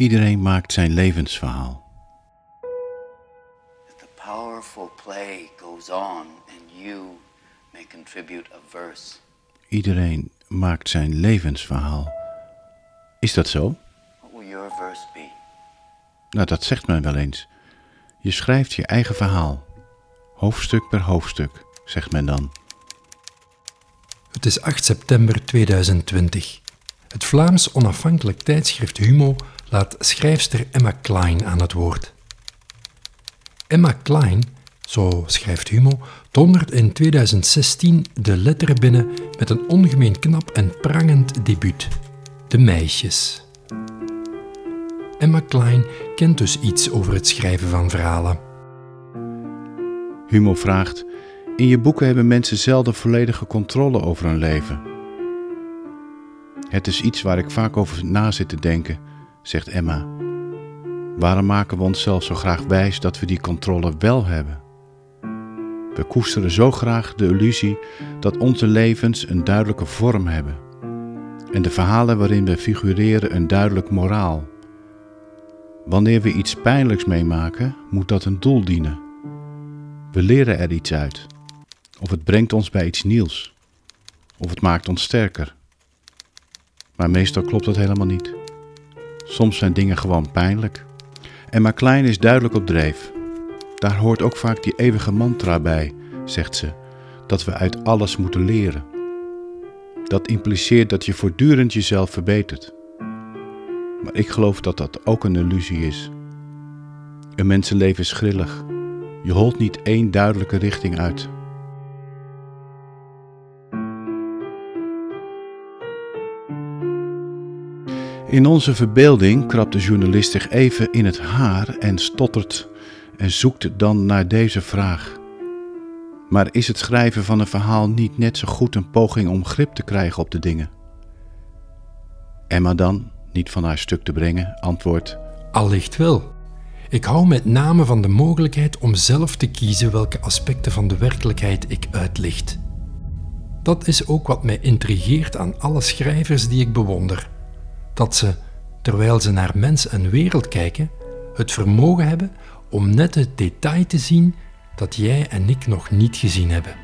Iedereen maakt zijn levensverhaal. The powerful play goes on and you may contribute a verse. Iedereen maakt zijn levensverhaal. Is dat zo? What will your verse be? Nou, dat zegt men wel eens. Je schrijft je eigen verhaal. Hoofdstuk per hoofdstuk, zegt men dan. Het is 8 september 2020. Het Vlaams onafhankelijk tijdschrift Humo laat schrijfster Emma Klein aan het woord. Emma Klein, zo schrijft Humo, dondert in 2016 de letteren binnen met een ongemeen knap en prangend debuut: De Meisjes. Emma Klein kent dus iets over het schrijven van verhalen. Humo vraagt: In je boeken hebben mensen zelden volledige controle over hun leven. Het is iets waar ik vaak over na zit te denken, zegt Emma. Waarom maken we onszelf zo graag wijs dat we die controle wel hebben? We koesteren zo graag de illusie dat onze levens een duidelijke vorm hebben en de verhalen waarin we figureren een duidelijk moraal. Wanneer we iets pijnlijks meemaken, moet dat een doel dienen. We leren er iets uit, of het brengt ons bij iets nieuws, of het maakt ons sterker. Maar meestal klopt dat helemaal niet. Soms zijn dingen gewoon pijnlijk. En maar klein is duidelijk op dreef. Daar hoort ook vaak die eeuwige mantra bij, zegt ze, dat we uit alles moeten leren. Dat impliceert dat je voortdurend jezelf verbetert. Maar ik geloof dat dat ook een illusie is. Een mensenleven is grillig. Je holt niet één duidelijke richting uit. In onze verbeelding krabt de journalist zich even in het haar en stottert en zoekt dan naar deze vraag. Maar is het schrijven van een verhaal niet net zo goed een poging om grip te krijgen op de dingen? Emma dan, niet van haar stuk te brengen, antwoordt: Allicht wel. Ik hou met name van de mogelijkheid om zelf te kiezen welke aspecten van de werkelijkheid ik uitlicht. Dat is ook wat mij intrigeert aan alle schrijvers die ik bewonder. Dat ze, terwijl ze naar mens en wereld kijken, het vermogen hebben om net het detail te zien dat jij en ik nog niet gezien hebben.